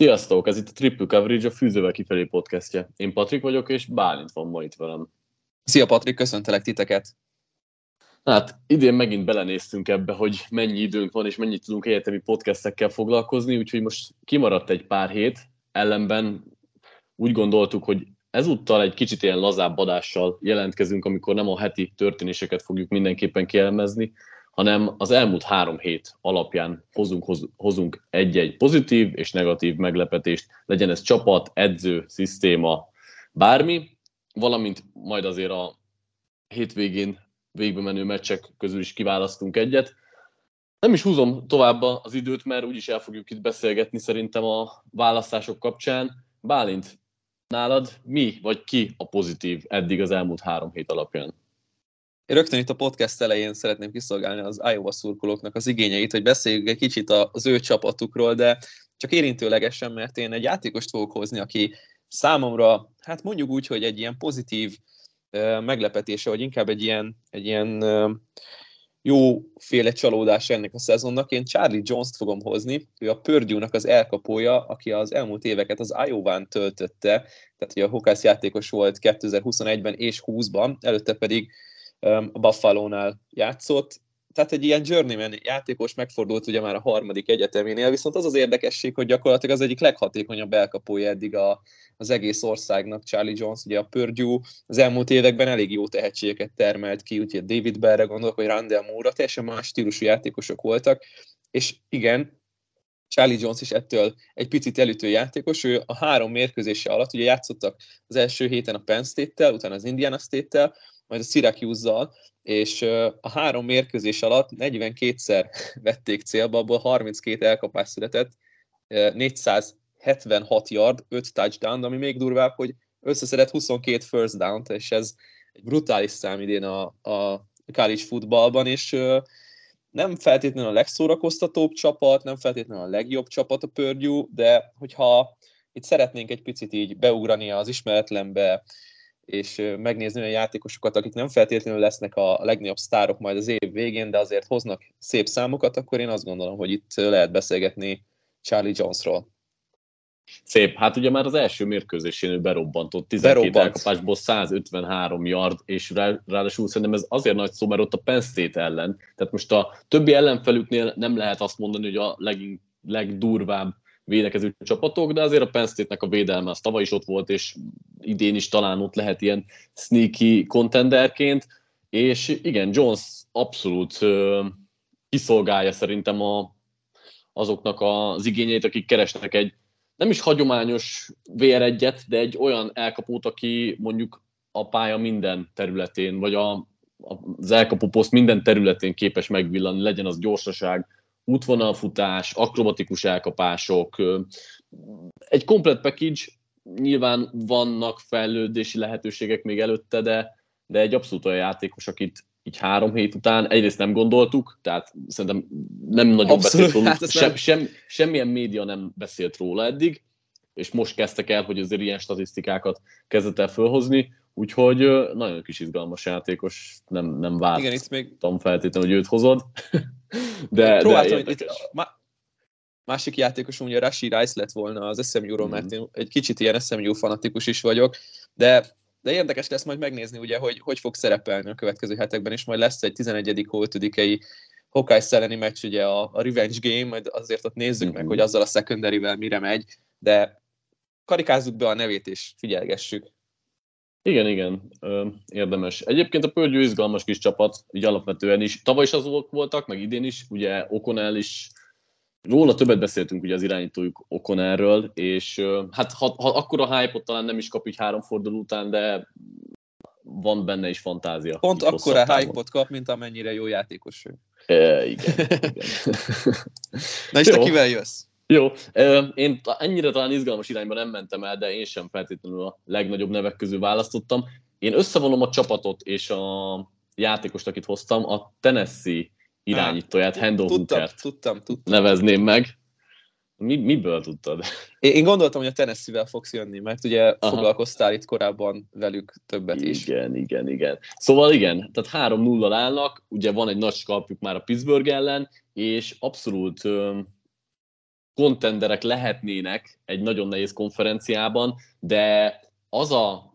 Sziasztok! Ez itt a Triple Coverage, a Fűzővel kifelé podcastje. Én Patrik vagyok, és Bálint van ma itt velem. Szia Patrik, köszöntelek titeket! Hát idén megint belenéztünk ebbe, hogy mennyi időnk van, és mennyit tudunk egyetemi podcastekkel foglalkozni, úgyhogy most kimaradt egy pár hét, ellenben úgy gondoltuk, hogy ezúttal egy kicsit ilyen lazább adással jelentkezünk, amikor nem a heti történéseket fogjuk mindenképpen kielmezni, hanem az elmúlt három hét alapján hozunk, hozunk egy-egy pozitív és negatív meglepetést, legyen ez csapat, edző, szisztéma, bármi, valamint majd azért a hétvégén végbe menő meccsek közül is kiválasztunk egyet. Nem is húzom tovább az időt, mert úgyis el fogjuk itt beszélgetni szerintem a választások kapcsán. Bálint, nálad mi vagy ki a pozitív eddig az elmúlt három hét alapján? Én rögtön itt a podcast elején szeretném kiszolgálni az Iowa szurkolóknak az igényeit, hogy beszéljünk egy kicsit az ő csapatukról, de csak érintőlegesen, mert én egy játékost fogok hozni, aki számomra, hát mondjuk úgy, hogy egy ilyen pozitív meglepetése, vagy inkább egy ilyen, egy ilyen jóféle csalódás ennek a szezonnak. Én Charlie Jones-t fogom hozni, ő a Purdue-nak az elkapója, aki az elmúlt éveket az Iowa-n töltötte, tehát ugye a Hawkeye játékos volt 2021-ben és 20-ban, előtte pedig a Buffalo-nál játszott, tehát egy ilyen journeyman játékos megfordult ugye már a harmadik egyeteménél, viszont az az érdekesség, hogy gyakorlatilag az egyik leghatékonyabb elkapója eddig a, az egész országnak, Charlie Jones, ugye a Purdue az elmúlt években elég jó tehetségeket termelt ki, úgyhogy David Bellre gondolok, hogy Randall Moore, teljesen más stílusú játékosok voltak, és igen, Charlie Jones is ettől egy picit elütő játékos, ő a három mérkőzése alatt, ugye játszottak az első héten a Penn State-tel, utána az Indiana State-tel, majd a Syracuse-zal, és a három mérkőzés alatt 42-szer vették célba, abból 32 elkapás született, 476 yard, 5 touchdown, ami még durvább, hogy összeszedett 22 first down és ez egy brutális szám idén a, a college futballban, és nem feltétlenül a legszórakoztatóbb csapat, nem feltétlenül a legjobb csapat a Purdue, de hogyha itt szeretnénk egy picit így beugrani az ismeretlenbe, és megnézni olyan játékosokat, akik nem feltétlenül lesznek a legnagyobb sztárok majd az év végén, de azért hoznak szép számokat, akkor én azt gondolom, hogy itt lehet beszélgetni Charlie Jonesról. Szép. Hát ugye már az első mérkőzésén ő berobbantott, 12 Berobbant. elkapásból 153 yard, és rá, ráadásul szerintem ez azért nagy szó, mert ott a Penn State ellen. Tehát most a többi ellenfelüknél nem lehet azt mondani, hogy a leg, legdurvább védekező csapatok, de azért a Penn State-nek a védelme az tavaly is ott volt, és idén is talán ott lehet ilyen sneaky contenderként, és igen, Jones abszolút ö, kiszolgálja szerintem a, azoknak az igényeit, akik keresnek egy nem is hagyományos VR1-et, de egy olyan elkapót, aki mondjuk a pálya minden területén, vagy a, az elkapó poszt minden területén képes megvillanni, legyen az gyorsaság, útvonalfutás, akrobatikus elkapások, egy komplet package, nyilván vannak fejlődési lehetőségek még előtte, de, de egy abszolút olyan játékos, akit így három hét után egyrészt nem gondoltuk, tehát szerintem nem nagyon abszolút, beszélt róla, hát sem, sem, semmilyen média nem beszélt róla eddig, és most kezdtek el, hogy azért ilyen statisztikákat kezdett el fölhozni, úgyhogy nagyon kis izgalmas játékos, nem, nem vártam Igen, itt még... feltétlenül, hogy őt hozod. de, Próbáltam, de itt, másik játékosom ugye Rashi Rice lett volna az SMU-ról, mm. mert én egy kicsit ilyen SMU fanatikus is vagyok, de de érdekes lesz majd megnézni, ugye, hogy hogy fog szerepelni a következő hetekben, és majd lesz egy 11. 5 Hawkeye elleni meccs, ugye a, a Revenge Game, majd azért ott nézzük mm-hmm. meg, mhm. hogy azzal a secondary mire megy, de karikázzuk be a nevét és figyelgessük. Igen, igen, érdemes. Egyébként a Pördgyő izgalmas kis csapat, így alapvetően is. Tavaly is azok voltak, meg idén is, ugye Okonel is, róla többet beszéltünk ugye az irányítójuk Okonelről, és ö, hát ha, ha akkor a hype talán nem is kap így három forduló után, de van benne is fantázia. Pont akkor a hype-ot kap, mint amennyire jó játékos ő. E, igen, igen. Na és te kivel jössz? Jó, én ennyire talán izgalmas irányba nem mentem el, de én sem feltétlenül a legnagyobb nevek közül választottam. Én összevonom a csapatot és a játékost, akit hoztam, a Tennessee irányítóját, Hendel Hookert tudtam, tudtam. nevezném meg. Mi, miből tudtad? Én, én gondoltam, hogy a Tennessee-vel fogsz jönni, mert ugye Aha. foglalkoztál itt korábban velük többet igen, is. Igen, igen, igen. Szóval igen, tehát 3-0-al állnak, ugye van egy nagy skalpjuk már a Pittsburgh ellen, és abszolút kontenderek lehetnének egy nagyon nehéz konferenciában, de az a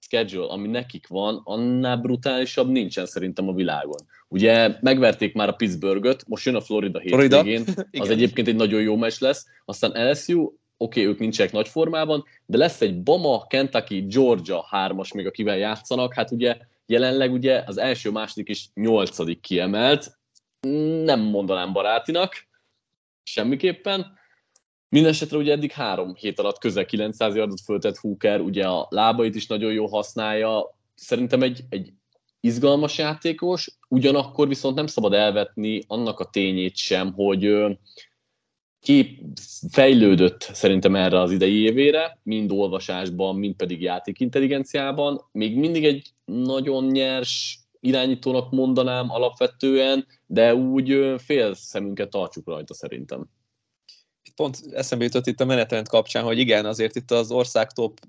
schedule, ami nekik van, annál brutálisabb nincsen szerintem a világon. Ugye megverték már a Pittsburghet, most jön a Florida hétvégén, az egyébként egy nagyon jó meccs lesz, aztán LSU, oké, okay, ők nincsenek nagy formában, de lesz egy Bama, Kentucky, Georgia hármas még, akivel játszanak, hát ugye jelenleg ugye az első, második és nyolcadik kiemelt, nem mondanám barátinak, semmiképpen, Mindenesetre ugye eddig három hét alatt közel 900 yardot föltett Hooker, ugye a lábait is nagyon jól használja. Szerintem egy, egy izgalmas játékos, ugyanakkor viszont nem szabad elvetni annak a tényét sem, hogy ki fejlődött szerintem erre az idei évére, mind olvasásban, mind pedig játékintelligenciában. Még mindig egy nagyon nyers irányítónak mondanám alapvetően, de úgy fél szemünket tartsuk rajta szerintem. Pont eszembe jutott itt a menetrend kapcsán, hogy igen, azért itt az ország top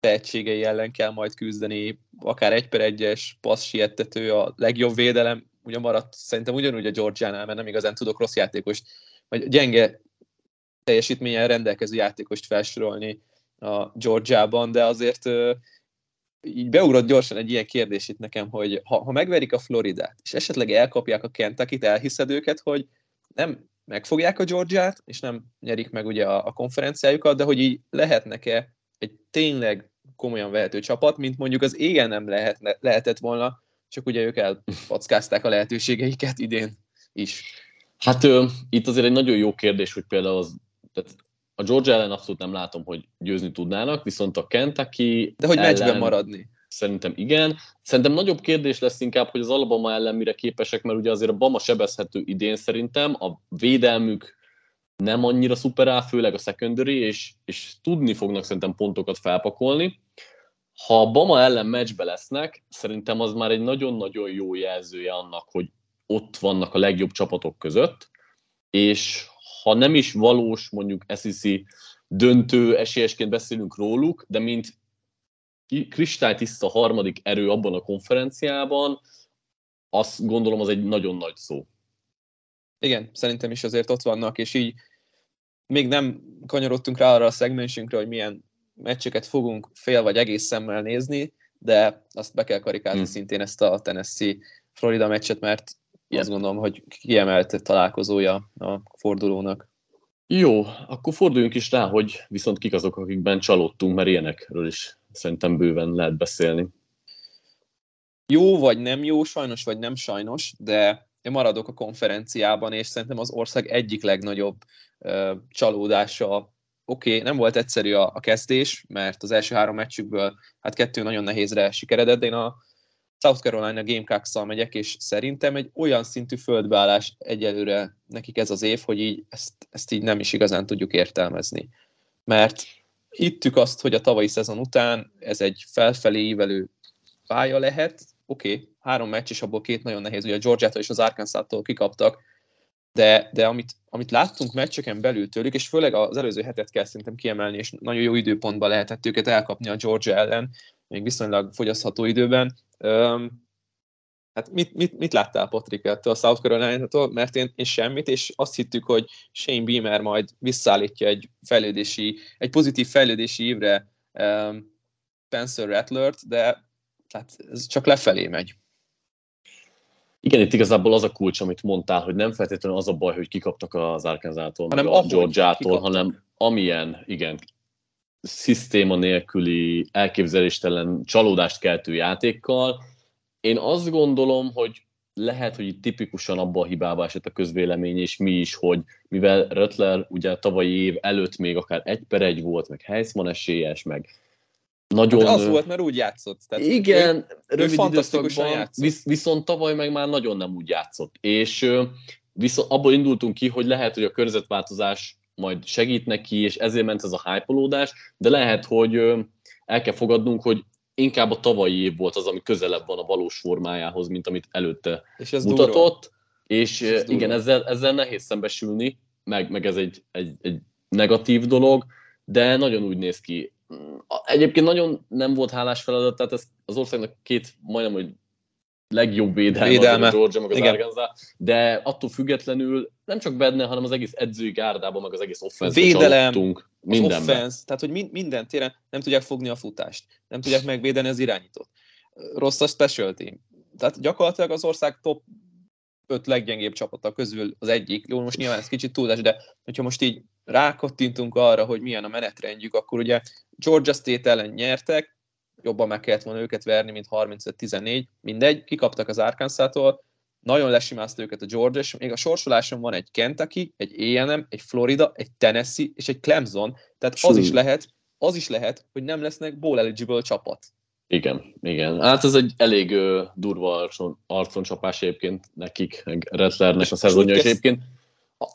tehetségei ellen kell majd küzdeni, akár egy per egyes passz siettető, a legjobb védelem, ugye maradt szerintem ugyanúgy a Georgiánál, mert nem igazán tudok rossz játékost, vagy gyenge teljesítményen rendelkező játékost felsorolni a Georgiában, de azért így beugrott gyorsan egy ilyen kérdés itt nekem, hogy ha, ha megverik a Floridát, és esetleg elkapják a Kentucky-t, elhiszed őket, hogy nem megfogják a Georgiát, és nem nyerik meg ugye a, a konferenciájukat, de hogy így lehetnek-e egy tényleg komolyan vehető csapat, mint mondjuk az égen nem lehetne, lehetett volna, csak ugye ők elpackázták a lehetőségeiket idén is. Hát ö, itt azért egy nagyon jó kérdés, hogy például az, tehát a Georgia ellen abszolút nem látom, hogy győzni tudnának, viszont a Kentucky De hogy ellen... meccsben maradni? Szerintem igen. Szerintem nagyobb kérdés lesz inkább, hogy az Alabama ellen mire képesek, mert ugye azért a Bama sebezhető idén szerintem, a védelmük nem annyira szuper áll, főleg a secondary, és, és tudni fognak szerintem pontokat felpakolni. Ha a Bama ellen meccsbe lesznek, szerintem az már egy nagyon-nagyon jó jelzője annak, hogy ott vannak a legjobb csapatok között, és ha nem is valós mondjuk SEC döntő esélyesként beszélünk róluk, de mint kristálytiszta harmadik erő abban a konferenciában, azt gondolom az egy nagyon nagy szó. Igen, szerintem is azért ott vannak, és így még nem kanyarodtunk rá arra a szegmensünkre, hogy milyen meccseket fogunk fél vagy egész szemmel nézni, de azt be kell karikázni hmm. szintén ezt a Tennessee-Florida meccset, mert yeah. azt gondolom, hogy kiemelt találkozója a fordulónak. Jó, akkor forduljunk is rá, hogy viszont kik azok, akikben csalódtunk, mert ilyenekről is szerintem bőven lehet beszélni. Jó vagy nem jó, sajnos vagy nem sajnos, de én maradok a konferenciában, és szerintem az ország egyik legnagyobb uh, csalódása oké, okay, nem volt egyszerű a, a kezdés, mert az első három meccsükből hát kettő nagyon nehézre sikeredett, de én a South Carolina Gamecocks-szal megyek, és szerintem egy olyan szintű földbeállás egyelőre nekik ez az év, hogy így ezt, ezt így nem is igazán tudjuk értelmezni. Mert hittük azt, hogy a tavalyi szezon után ez egy felfelé ívelő pálya lehet, oké, okay, három meccs, és abból két nagyon nehéz, ugye a Georgia-tól és az Arkansas-tól kikaptak, de, de amit, amit láttunk meccseken belül tőlük, és főleg az előző hetet kell szerintem kiemelni, és nagyon jó időpontban lehetett őket elkapni a Georgia ellen, még viszonylag fogyasztható időben. Hát mit, mit, mit láttál Patrik ettől a South Carolina-tól? Mert én, én semmit, és azt hittük, hogy Shane Beamer majd visszaállítja egy fejlődési, egy pozitív fejlődési évre um, Spencer Rattlert, de tehát ez csak lefelé megy. Igen, itt igazából az a kulcs, amit mondtál, hogy nem feltétlenül az a baj, hogy kikaptak az Arkansas-tól, hanem a Georgia-tól, hanem amilyen, igen, szisztéma nélküli, elképzeléstelen csalódást keltő játékkal. Én azt gondolom, hogy lehet, hogy itt tipikusan abba a hibába esett a közvélemény, és mi is, hogy mivel Röttler ugye a tavalyi év előtt még akár egy per egy volt, meg Heisman esélyes, meg nagyon... De az volt, mert úgy játszott. Tehát igen, ő, rövid ő időszakban, játszott. Visz, viszont tavaly meg már nagyon nem úgy játszott. És viszont abból indultunk ki, hogy lehet, hogy a környezetváltozás majd segít neki, és ezért ment ez a hype de lehet, hogy el kell fogadnunk, hogy inkább a tavalyi év volt az, ami közelebb van a valós formájához, mint amit előtte és ez mutatott. Durva. És ez igen, durva. ezzel, ezzel nehéz szembesülni, meg, meg ez egy, egy, egy negatív dolog, de nagyon úgy néz ki. Egyébként nagyon nem volt hálás feladat, tehát ez az országnak két, majdnem, hogy legjobb védelme, védelme. a Georgia, meg az. Arkansas, de attól függetlenül nem csak benne, hanem az egész edzői gárdában, meg az egész offense Védelem, mindenben. Offense, tehát hogy mind, minden téren nem tudják fogni a futást, nem tudják megvédeni az irányítót. Rossz a special team. Tehát gyakorlatilag az ország top öt leggyengébb csapata közül az egyik. Jó, most nyilván ez kicsit túlás, de hogyha most így rákattintunk arra, hogy milyen a menetrendjük, akkor ugye Georgia State ellen nyertek, jobban meg kellett volna őket verni, mint 35-14, mindegy, kikaptak az Arkansas-tól, nagyon lesimázta őket a Georgia, és még a sorsoláson van egy Kentucky, egy A&M, egy Florida, egy Tennessee és egy Clemson, tehát az is lehet, az is lehet, hogy nem lesznek bowl eligible csapat. Igen, igen. Hát ez egy elég ö, durva arcon, arconcsapás egyébként nekik, meg Rettlernek a szezonja, és egyébként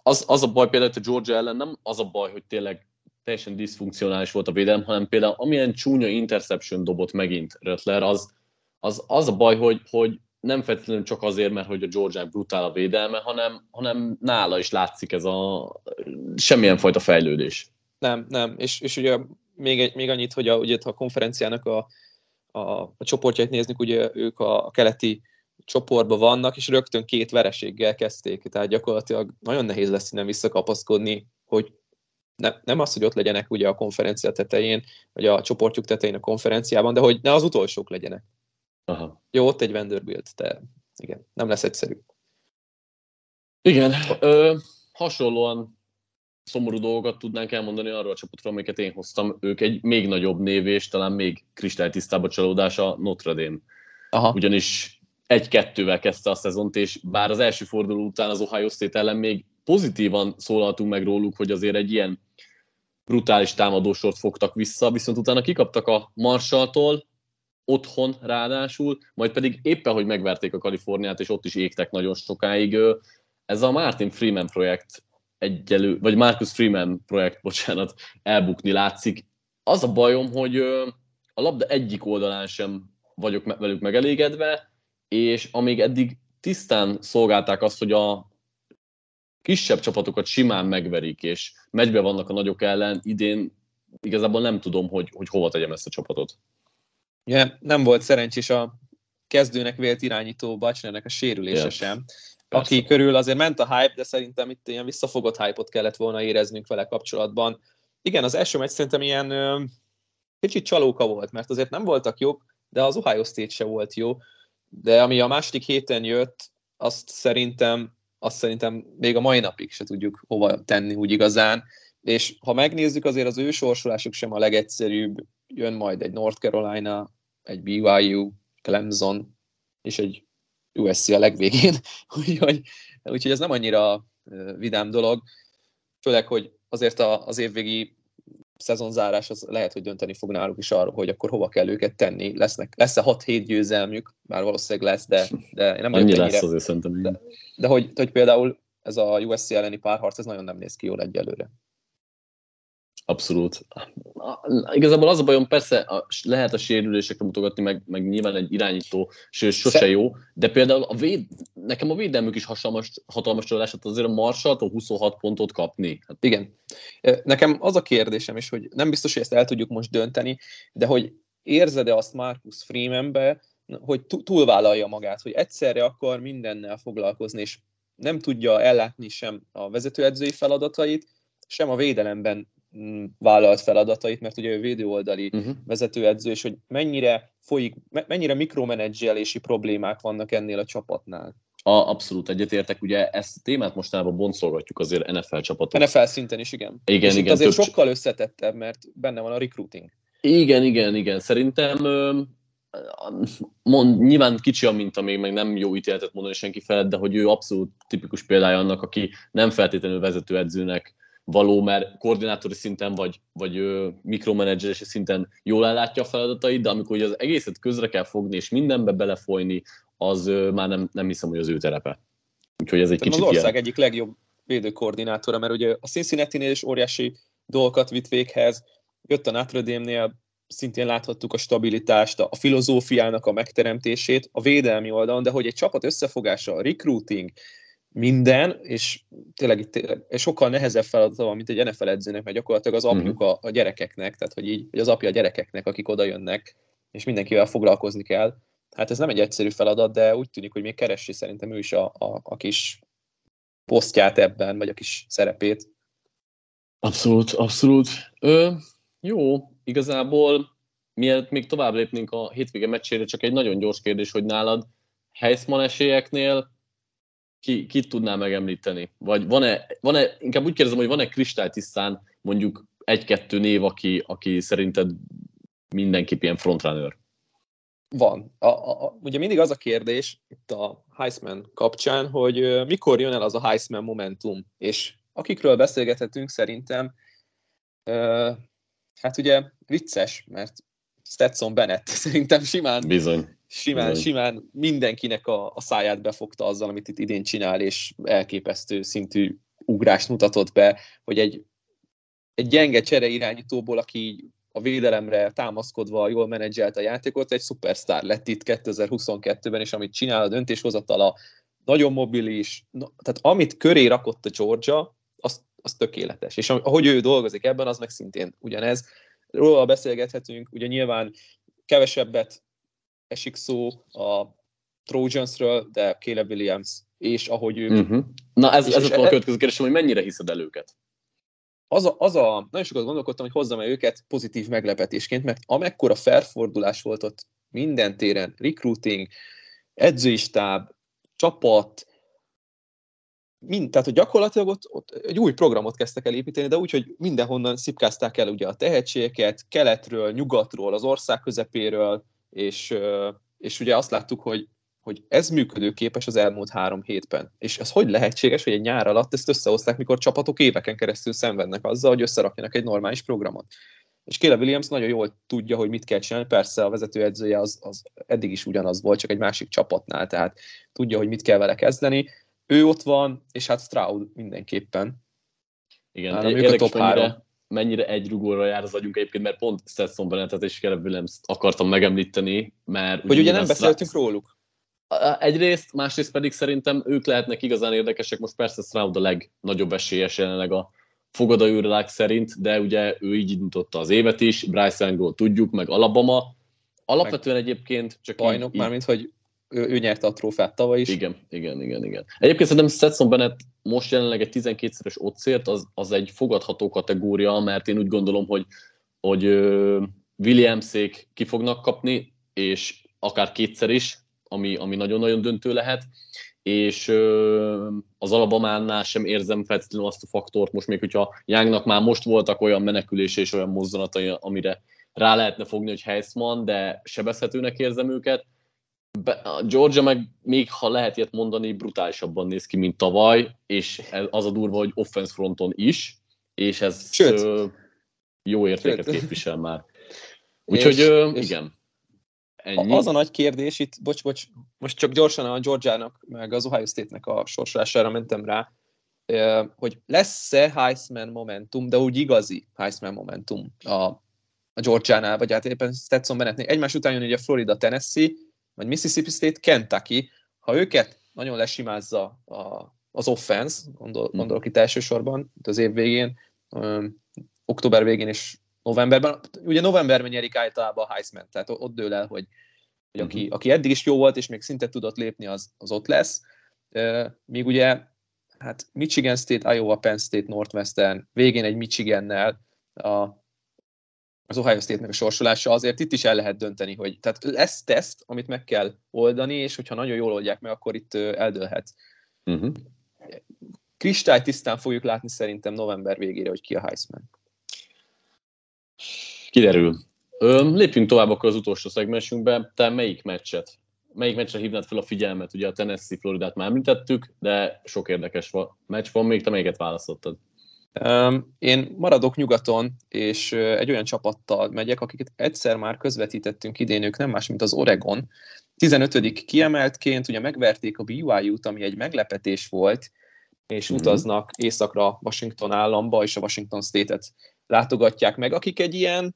az, az a baj például, hogy a Georgia ellen nem az a baj, hogy tényleg teljesen diszfunkcionális volt a védelem, hanem például amilyen csúnya interception dobott megint Rettler, az, az, az a baj, hogy, hogy nem feltétlenül csak azért, mert hogy a Georgia brutál a védelme, hanem, hanem nála is látszik ez a semmilyen fajta fejlődés. Nem, nem, és, és ugye még, egy, még annyit, hogy a, ugye a konferenciának a, a, a csoportjait néznek, ugye ők a, a keleti csoportban vannak, és rögtön két vereséggel kezdték, tehát gyakorlatilag nagyon nehéz lesz innen visszakapaszkodni, hogy ne, nem az, hogy ott legyenek ugye a konferencia tetején, vagy a csoportjuk tetején a konferenciában, de hogy ne az utolsók legyenek. Aha. Jó, ott egy Vanderbilt, de igen, nem lesz egyszerű. Igen, ö, hasonlóan szomorú dolgokat tudnánk elmondani arról a csapatról, amiket én hoztam. Ők egy még nagyobb név, és talán még kristálytisztább a csalódás a Notre Dame. Aha. Ugyanis egy-kettővel kezdte a szezont, és bár az első forduló után az Ohio State ellen még pozitívan szólaltunk meg róluk, hogy azért egy ilyen brutális támadósort fogtak vissza, viszont utána kikaptak a Marshalltól, otthon ráadásul, majd pedig éppen, hogy megverték a Kaliforniát, és ott is égtek nagyon sokáig. Ez a Martin Freeman projekt egyelő, vagy Marcus Freeman projekt, bocsánat, elbukni látszik. Az a bajom, hogy a labda egyik oldalán sem vagyok velük megelégedve, és amíg eddig tisztán szolgálták azt, hogy a kisebb csapatokat simán megverik, és megybe vannak a nagyok ellen, idén igazából nem tudom, hogy, hogy hova tegyem ezt a csapatot. Ja, nem volt szerencsés a kezdőnek vélt irányító Bacsnernek a sérülése yeah. sem, Persze. aki körül azért ment a hype, de szerintem itt ilyen visszafogott hype-ot kellett volna éreznünk vele kapcsolatban. Igen, az első meccs szerintem ilyen ö, kicsit csalóka volt, mert azért nem voltak jók, de az Ohio State se volt jó, de ami a második héten jött, azt szerintem, azt szerintem még a mai napig se tudjuk hova tenni úgy igazán, és ha megnézzük, azért az ő sorsolásuk sem a legegyszerűbb, jön majd egy North Carolina, egy BYU, Clemson, és egy USC a legvégén, úgyhogy, úgyhogy ez nem annyira vidám dolog, főleg, hogy azért az évvégi szezonzárás az lehet, hogy dönteni fog náluk is arról, hogy akkor hova kell őket tenni. Lesznek, lesz-e 6-7 győzelmük, már valószínűleg lesz, de, de nem Annyi lesz azért szerintem. De, de hogy, hogy például ez a USC elleni párharc, ez nagyon nem néz ki jól egyelőre. Abszolút. Igazából az a bajom, persze a, lehet a sérülésekre mutogatni, meg, meg nyilván egy irányító sőt, sose jó, de például a véd, nekem a védelmük is hatalmas, hatalmas csalódás, hát azért a Marshall 26 pontot kapni. Hát... Igen. Nekem az a kérdésem is, hogy nem biztos, hogy ezt el tudjuk most dönteni, de hogy érzed-e azt Marcus Freemanbe, hogy túlvállalja magát, hogy egyszerre akar mindennel foglalkozni, és nem tudja ellátni sem a vezetőedzői feladatait, sem a védelemben vállalt feladatait, mert ugye ő védőoldali uh-huh. vezetőedző, és hogy mennyire folyik, mennyire mikromenedzselési problémák vannak ennél a csapatnál. A, abszolút egyetértek, ugye ezt a témát mostanában boncolgatjuk azért NFL csapatok. NFL szinten is, igen. Igen, és igen. azért több... sokkal összetettebb, mert benne van a recruiting. Igen, igen, igen. Szerintem mond, nyilván kicsi a minta még, meg nem jó ítéletet mondani senki felett, de hogy ő abszolút tipikus példája annak, aki nem feltétlenül vezetőedzőnek való, mert koordinátori szinten vagy, vagy mikromenedzserési szinten jól ellátja a feladatait, de amikor az egészet közre kell fogni és mindenbe belefolyni, az már nem, nem hiszem, hogy az ő terepe. Úgyhogy ez egy kicsit Az ország ilyen. egyik legjobb védőkoordinátora, mert ugye a Cincinnati-nél is óriási dolgokat vitt véghez, jött a Notre Dame-nél, szintén láthattuk a stabilitást, a filozófiának a megteremtését, a védelmi oldalon, de hogy egy csapat összefogása, a recruiting, minden, és tényleg itt sokkal nehezebb feladata van, mint egy NFL edzőnek, mert gyakorlatilag az apjuk mhm. a, a gyerekeknek, tehát hogy így, hogy az apja a gyerekeknek, akik oda jönnek, és mindenkivel foglalkozni kell. Hát ez nem egy egyszerű feladat, de úgy tűnik, hogy még keresi szerintem ő is a, a, a kis posztját ebben, vagy a kis szerepét. Abszolút, abszolút. Ö, jó, igazából mielőtt még tovább lépnénk a hétvége meccsére, csak egy nagyon gyors kérdés, hogy nálad Heisman esélyeknél ki, kit tudnál megemlíteni? Vagy van-e, van-e, inkább úgy kérdezem, hogy van-e kristálytisztán mondjuk egy-kettő név, aki, aki szerinted mindenképp ilyen frontrunner? Van. A, a, a, ugye mindig az a kérdés itt a Heisman kapcsán, hogy mikor jön el az a Heisman momentum, és akikről beszélgethetünk szerintem, uh, hát ugye vicces, mert Stetson Bennett szerintem simán, Bizony. Simán, simán mindenkinek a, a száját befogta azzal, amit itt idén csinál, és elképesztő szintű ugrást mutatott be, hogy egy, egy gyenge csere irányítóból, aki a védelemre támaszkodva jól menedzselt a játékot, egy szupersztár lett itt 2022-ben, és amit csinál a döntéshozatala, nagyon mobilis, tehát amit köré rakott a Georgia, az, az tökéletes. És ahogy ő dolgozik ebben, az meg szintén ugyanez róla beszélgethetünk, ugye nyilván kevesebbet esik szó a Trojansről, de Caleb Williams, és ahogy ők... Uh-huh. Na ez, ez a következő kérdésem, hogy mennyire hiszed el őket? Az a, az a, nagyon sokat gondolkodtam, hogy hozzam-e őket pozitív meglepetésként, mert amekkora felfordulás volt ott minden téren, recruiting, edzői stáb, csapat, mind, tehát hogy gyakorlatilag ott, ott egy új programot kezdtek el építeni, de úgy, hogy mindenhonnan szipkázták el ugye a tehetségeket, keletről, nyugatról, az ország közepéről, és, és ugye azt láttuk, hogy, hogy ez működőképes az elmúlt három hétben. És ez hogy lehetséges, hogy egy nyár alatt ezt összehozták, mikor csapatok éveken keresztül szenvednek azzal, hogy összerakjanak egy normális programot. És Kéle Williams nagyon jól tudja, hogy mit kell csinálni, persze a vezetőedzője az, az eddig is ugyanaz volt, csak egy másik csapatnál, tehát tudja, hogy mit kell vele kezdeni ő ott van, és hát Stroud mindenképpen. Igen, Nálam érdekes, a top mennyire, mennyire egy rugóra jár az agyunk egyébként, mert pont Stetson Bennettet és Caleb williams akartam megemlíteni, mert... Hogy ugye nem beszéltünk Stroud... róluk. Egyrészt, másrészt pedig szerintem ők lehetnek igazán érdekesek, most persze Stroud a legnagyobb esélyes jelenleg a fogadóőrülák szerint, de ugye ő így indította az évet is, Bryce Angle tudjuk, meg Alabama. Alapvetően meg egyébként csak bajnok, így, mármint, hogy ő, ő nyerte a trófát tavaly is. Igen, igen, igen, igen. Egyébként szerintem Stetson Bennett most jelenleg egy 12-szeres ottszért, az, az egy fogadható kategória, mert én úgy gondolom, hogy, hogy Williamsék ki fognak kapni, és akár kétszer is, ami, ami nagyon-nagyon döntő lehet, és az Alabamánál sem érzem feltétlenül azt a faktort, most még hogyha Youngnak már most voltak olyan menekülése és olyan mozzanatai, amire rá lehetne fogni, hogy Heisman, de sebezhetőnek érzem őket, be, a Georgia meg még, ha lehet ilyet mondani, brutálisabban néz ki, mint tavaly, és az a durva, hogy offense fronton is, és ez Sőt. Ö, jó értéket Sőt. képvisel már. Úgyhogy és, ö, és igen. Ennyi. Az a nagy kérdés, itt, bocs, bocs, most csak gyorsan a Georgiának, meg az Ohio State-nek a sorsolására mentem rá, hogy lesz-e Heisman momentum, de úgy igazi Heisman momentum a, a Georgiánál, vagy hát éppen Stetson Bennettnél. Egymás után jön ugye Florida, Tennessee, vagy Mississippi State, Kentucky, ha őket nagyon lesimázza a, az offense, gondol, hmm. gondolok itt elsősorban, itt az év végén, um, október végén és novemberben, ugye novemberben nyerik általában a Heisman, tehát ott dől el, hogy, hogy aki, hmm. aki eddig is jó volt, és még szinte tudott lépni, az, az ott lesz. Uh, míg ugye hát Michigan State, Iowa, Penn State, Northwestern, végén egy Michigannel a az Ohio State-nek a sorsolása, azért itt is el lehet dönteni, hogy tehát lesz teszt, amit meg kell oldani, és hogyha nagyon jól oldják meg, akkor itt eldőlhet. Uh-huh. Kristály tisztán fogjuk látni szerintem november végére, hogy ki a Heisman. Kiderül. Lépjünk tovább akkor az utolsó szegmensünkbe. Te melyik meccset? Melyik meccsre hívnád fel a figyelmet? Ugye a Tennessee Floridát már említettük, de sok érdekes meccs van még. Te melyiket választottad? Én maradok nyugaton, és egy olyan csapattal megyek, akiket egyszer már közvetítettünk idén, ők nem más, mint az Oregon. 15. kiemeltként, ugye megverték a BYU-t, ami egy meglepetés volt, és mm-hmm. utaznak északra Washington államba, és a Washington State-et látogatják meg, akik egy ilyen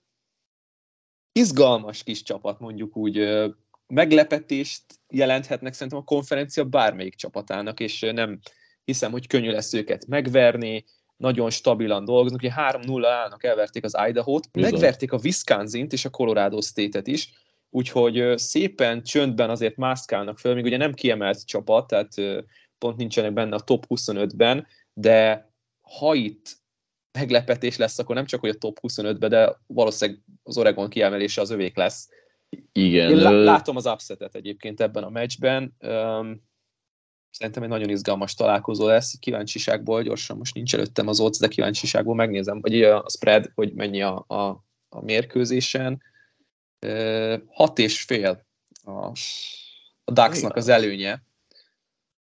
izgalmas kis csapat, mondjuk úgy meglepetést jelenthetnek szerintem a konferencia bármelyik csapatának, és nem hiszem, hogy könnyű lesz őket megverni, nagyon stabilan dolgoznak, ugye 3-0 állnak, elverték az Idaho-t, Bizony. megverték a Wisconsin-t és a Colorado State-et is, úgyhogy szépen csöndben azért mászkálnak föl, még ugye nem kiemelt csapat, tehát pont nincsenek benne a top 25-ben, de ha itt meglepetés lesz, akkor nem csak, hogy a top 25-ben, de valószínűleg az Oregon kiemelése az övék lesz. Igen. Én látom az upsetet egyébként ebben a meccsben. Um, szerintem egy nagyon izgalmas találkozó lesz. Kíváncsiságból, gyorsan most nincs előttem az odds, de kíváncsiságból megnézem, vagy a spread, hogy mennyi a, a, a mérkőzésen. Uh, hat és fél a, a Ducksnak az előnye.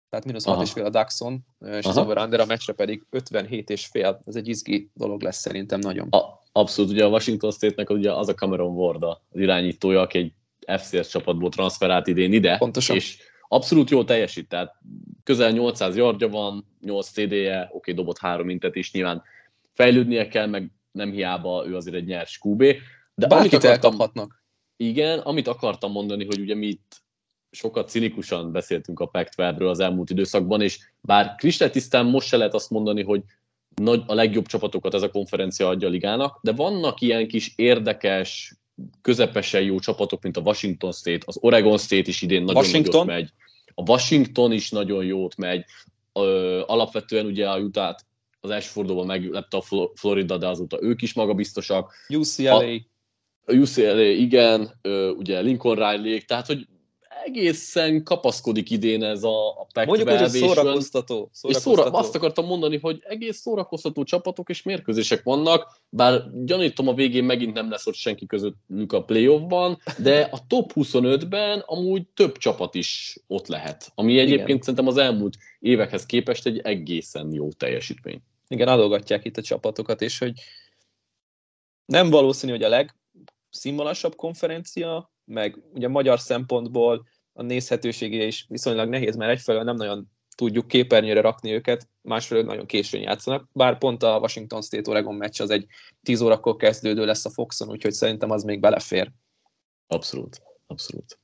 Tehát mínusz hat és fél a Duckson, és az over a meccsre pedig 57 és fél. Ez egy izgi dolog lesz szerintem nagyon. A, abszolút, ugye a Washington State-nek ugye az a Cameron Ward az irányítója, aki egy FCS csapatból transferált idén ide, Pontosan. és abszolút jól teljesít, tehát közel 800 yardja van, 8 CD-je, oké, okay, dobott három intet is, nyilván fejlődnie kell, meg nem hiába ő azért egy nyers QB. De Bárkit amit akartam, elkaphatnak. Igen, amit akartam mondani, hogy ugye mi itt sokat cinikusan beszéltünk a pac az elmúlt időszakban, és bár kristálytisztán most se lehet azt mondani, hogy nagy, a legjobb csapatokat ez a konferencia adja a ligának, de vannak ilyen kis érdekes, közepesen jó csapatok, mint a Washington State, az Oregon State is idén nagyon Washington. megy, a Washington is nagyon jót megy, Ö, alapvetően ugye a utah az első fordulóban meglepte a Florida, de azóta ők is magabiztosak. UCLA. A, a UCLA, igen, ugye Lincoln Riley, tehát hogy egészen kapaszkodik idén ez a, a pac Mondjuk, hogy szórakoztató. szórakoztató. És szóra, azt akartam mondani, hogy egész szórakoztató csapatok és mérkőzések vannak, bár gyanítom a végén megint nem lesz ott senki közöttük a playoffban, de a top 25-ben amúgy több csapat is ott lehet, ami egyébként Igen. szerintem az elmúlt évekhez képest egy egészen jó teljesítmény. Igen, adogatják itt a csapatokat, és hogy nem valószínű, hogy a legszínvonalasabb konferencia, meg ugye magyar szempontból a nézhetősége is viszonylag nehéz, mert egyfelől nem nagyon tudjuk képernyőre rakni őket, másfelől nagyon későn játszanak, bár pont a Washington State Oregon meccs az egy 10 órakor kezdődő lesz a Foxon, úgyhogy szerintem az még belefér. Abszolút, abszolút.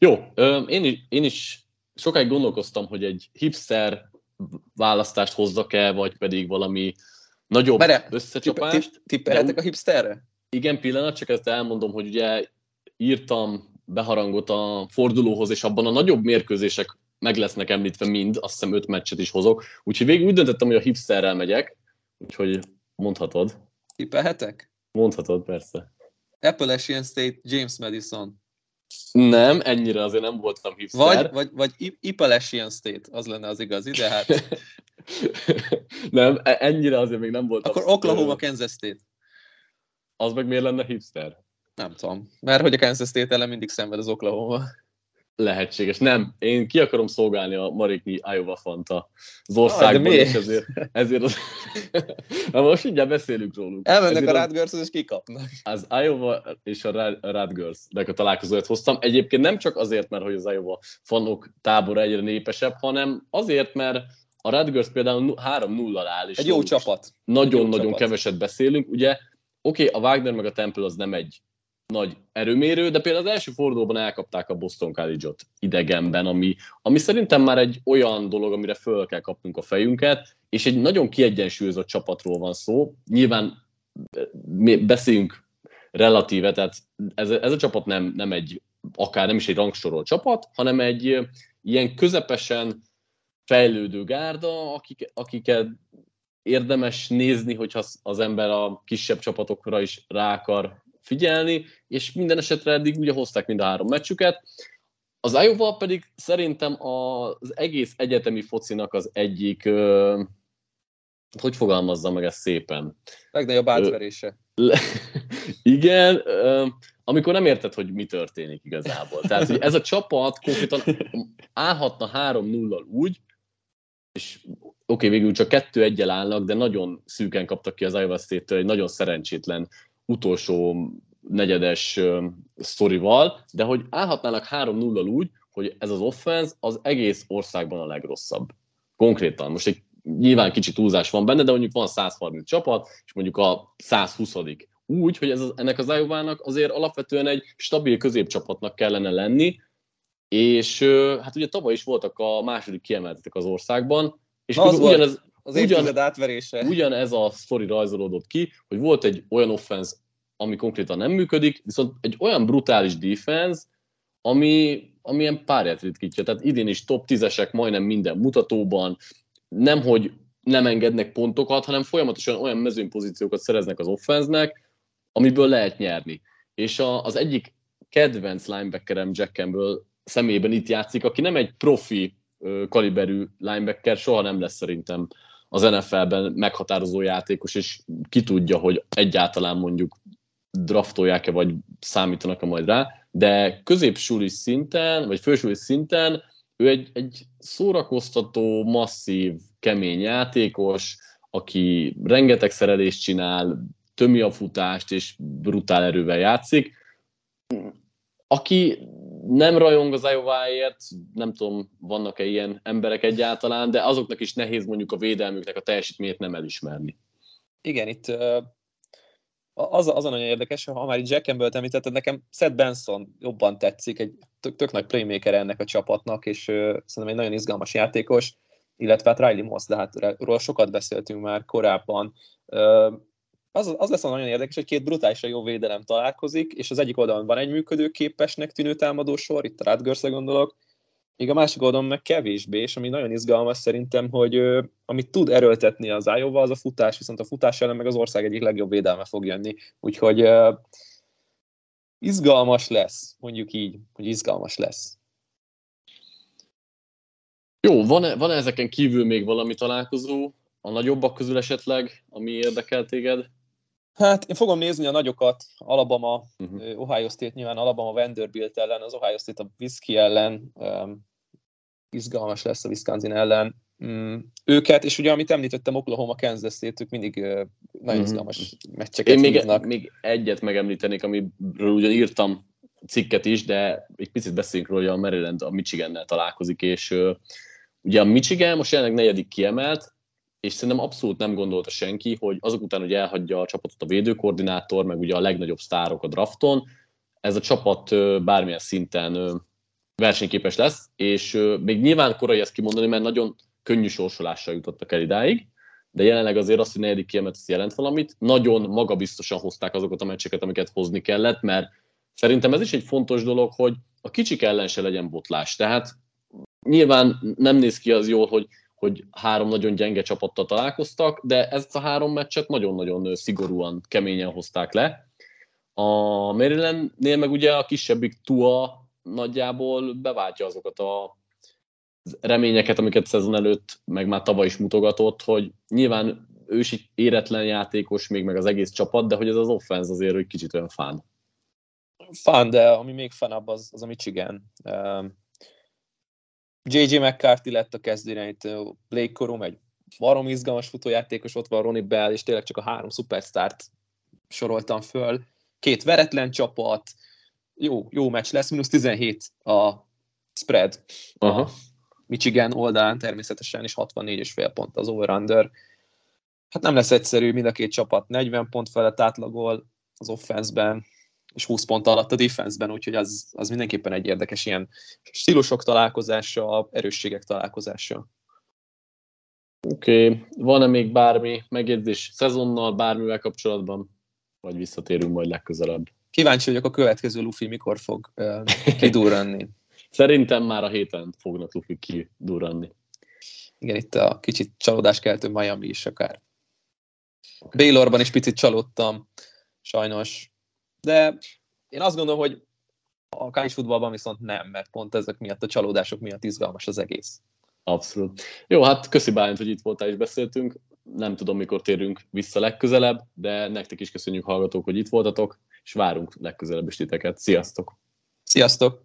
Jó, én is, én is sokáig gondolkoztam, hogy egy hipster választást hozzak-e, vagy pedig valami nagyobb Mere, összecsapást. Tippelhetek a hipsterre? Igen, pillanat, csak ezt elmondom, hogy ugye írtam beharangot a fordulóhoz, és abban a nagyobb mérkőzések meg lesznek említve mind, azt hiszem öt meccset is hozok. Úgyhogy végül úgy döntöttem, hogy a hipsterrel megyek, úgyhogy mondhatod. Tippelhetek? Mondhatod, persze. Appalachian State, James Madison. Nem, ennyire azért nem voltam hipster. Vagy, vagy, vagy Appalachian State, az lenne az igazi, de hát... nem, e- ennyire azért még nem voltam. Akkor Oklahoma, Kansas State. Az meg miért lenne hipster? Nem tudom. Mert hogy a Kansas State ellen mindig szenved az Oklahoma. Lehetséges. Nem, én ki akarom szolgálni a Mariknyi Iowa Fanta az országban, ah, és ezért, ezért az... Na most mindjárt beszélünk róluk. Elmennek ezért a Radgers és kikapnak. Az Iowa és a Radgers-nek a találkozóját hoztam. Egyébként nem csak azért, mert hogy az Iowa fanok tábora egyre népesebb, hanem azért, mert a Radgers például 3-0 áll. És Egy jó csapat. Nagyon-nagyon keveset beszélünk. Ugye, oké, okay, a Wagner meg a Temple az nem egy nagy erőmérő, de például az első fordulóban elkapták a Boston College-ot idegenben, ami, ami szerintem már egy olyan dolog, amire föl kell kapnunk a fejünket, és egy nagyon kiegyensúlyozott csapatról van szó. Nyilván mi beszéljünk relatíve, tehát ez, ez a csapat nem, nem egy, akár nem is egy rangsorolt csapat, hanem egy ilyen közepesen fejlődő gárda, akik, akiket érdemes nézni, hogyha az ember a kisebb csapatokra is rá akar figyelni, és minden esetre eddig ugye hozták mind a három meccsüket. Az Iowa pedig szerintem az egész egyetemi focinak az egyik, hogy fogalmazza meg ezt szépen? Legnagyobb átverése. Le, igen, amikor nem érted, hogy mi történik igazából. Tehát, hogy ez a csapat konkrétan állhatna 3-0-al úgy, és oké, okay, végül csak kettő egyel állnak, de nagyon szűken kaptak ki az Iowa State-től egy nagyon szerencsétlen utolsó negyedes sztorival, de hogy állhatnának 3-0-al úgy, hogy ez az offense az egész országban a legrosszabb. Konkrétan. Most egy nyilván kicsi túlzás van benne, de mondjuk van 130 csapat, és mondjuk a 120 úgy, hogy ez az, ennek az iowa azért alapvetően egy stabil középcsapatnak kellene lenni, és hát ugye tavaly is voltak a második kiemeltetek az országban, és Na, az ugyanez, az ugyan, átverése. Ugyanez a sztori rajzolódott ki, hogy volt egy olyan offense, ami konkrétan nem működik, viszont egy olyan brutális defense, ami, ami ilyen párját ritkítja. Tehát idén is top 10-esek majdnem minden mutatóban, nemhogy nem engednek pontokat, hanem folyamatosan olyan mezőnypozíciókat szereznek az offenznek, amiből lehet nyerni. És a, az egyik kedvenc linebackerem Jack Campbell személyében itt játszik, aki nem egy profi kaliberű linebacker, soha nem lesz szerintem az NFL-ben meghatározó játékos, és ki tudja, hogy egyáltalán mondjuk draftolják-e, vagy számítanak-e majd rá, de középsúli szinten, vagy fősúli szinten ő egy, egy szórakoztató, masszív, kemény játékos, aki rengeteg szerelést csinál, tömi a futást, és brutál erővel játszik. Aki nem rajong az Iowa-ért, nem tudom, vannak-e ilyen emberek egyáltalán, de azoknak is nehéz mondjuk a védelmüknek a teljesítményét nem elismerni. Igen, itt az, az a nagyon érdekes, ha már itt Jack Campbell-t említetted, nekem Seth Benson jobban tetszik, egy tök, tök nagy playmaker ennek a csapatnak, és uh, szerintem egy nagyon izgalmas játékos, illetve hát Riley Moss, de hát róla sokat beszéltünk már korábban. Az, az lesz nagyon érdekes, hogy két brutálisan jó védelem találkozik, és az egyik oldalon van egy működőképesnek tűnő támadósor, itt a rutgers gondolok, még a másik oldalon meg kevésbé, és ami nagyon izgalmas szerintem, hogy ö, amit tud erőltetni az Iowa, az a futás, viszont a futás ellen meg az ország egyik legjobb védelme fog jönni. Úgyhogy ö, izgalmas lesz, mondjuk így, hogy izgalmas lesz. Jó, van-e, van-e ezeken kívül még valami találkozó, a nagyobbak közül esetleg, ami érdekel téged? Hát én fogom nézni a nagyokat, Alabama, uh-huh. Ohio State nyilván Alabama Vanderbilt ellen, az Ohio State a Whisky ellen, um, izgalmas lesz a Wisconsin ellen. Um, őket, és ugye amit említettem, Oklahoma, Kansas State, ők mindig uh, nagyon uh-huh. izgalmas meccseket Én még, még egyet megemlítenék, amiről ugyan írtam cikket is, de egy picit beszéljünk róla, hogy a Maryland a Michigannel találkozik, és uh, ugye a Michigan most jelenleg negyedik kiemelt, és szerintem abszolút nem gondolta senki, hogy azok után, hogy elhagyja a csapatot a védőkoordinátor, meg ugye a legnagyobb sztárok a drafton, ez a csapat bármilyen szinten versenyképes lesz, és még nyilván korai ezt kimondani, mert nagyon könnyű sorsolással jutottak el idáig, de jelenleg azért azt, hogy negyedik kiemelt, ez jelent valamit. Nagyon magabiztosan hozták azokat a meccseket, amiket hozni kellett, mert szerintem ez is egy fontos dolog, hogy a kicsik ellen se legyen botlás. Tehát nyilván nem néz ki az jól, hogy hogy három nagyon gyenge csapattal találkoztak, de ezt a három meccset nagyon-nagyon szigorúan, keményen hozták le. A Marylandnél meg ugye a kisebbik Tua nagyjából beváltja azokat a reményeket, amiket szezon előtt, meg már tavaly is mutogatott, hogy nyilván ő is éretlen játékos, még meg az egész csapat, de hogy ez az offense azért egy kicsit olyan fán. Fán, de ami még fanabb, az, az a Michigan. JJ McCarthy lett a kezdőirányító, Blake Corum egy barom izgalmas futójátékos, ott van Ronnie Bell, és tényleg csak a három szupersztárt soroltam föl. Két veretlen csapat, jó, jó meccs lesz, mínusz 17 a spread. Aha. A Michigan oldalán természetesen, és 64,5 pont az over-under. Hát nem lesz egyszerű, mind a két csapat 40 pont felett átlagol az offenszben, és 20 pont alatt a defense-ben, úgyhogy az, az mindenképpen egy érdekes ilyen stílusok találkozása, erősségek találkozása. Oké, okay. van-e még bármi megjegyzés szezonnal, bármivel kapcsolatban? Vagy visszatérünk majd legközelebb? Kíváncsi vagyok a következő Luffy mikor fog uh, kidurranni. Szerintem már a héten fognak Luffy kidurranni. Igen, itt a kicsit csalódáskeltő Miami is akár. Baylorban is picit csalódtam, sajnos de én azt gondolom, hogy a college futballban viszont nem, mert pont ezek miatt a csalódások miatt izgalmas az egész. Abszolút. Jó, hát köszi Bálint, hogy itt voltál és beszéltünk. Nem tudom, mikor térünk vissza legközelebb, de nektek is köszönjük hallgatók, hogy itt voltatok, és várunk legközelebb is titeket. Sziasztok! Sziasztok!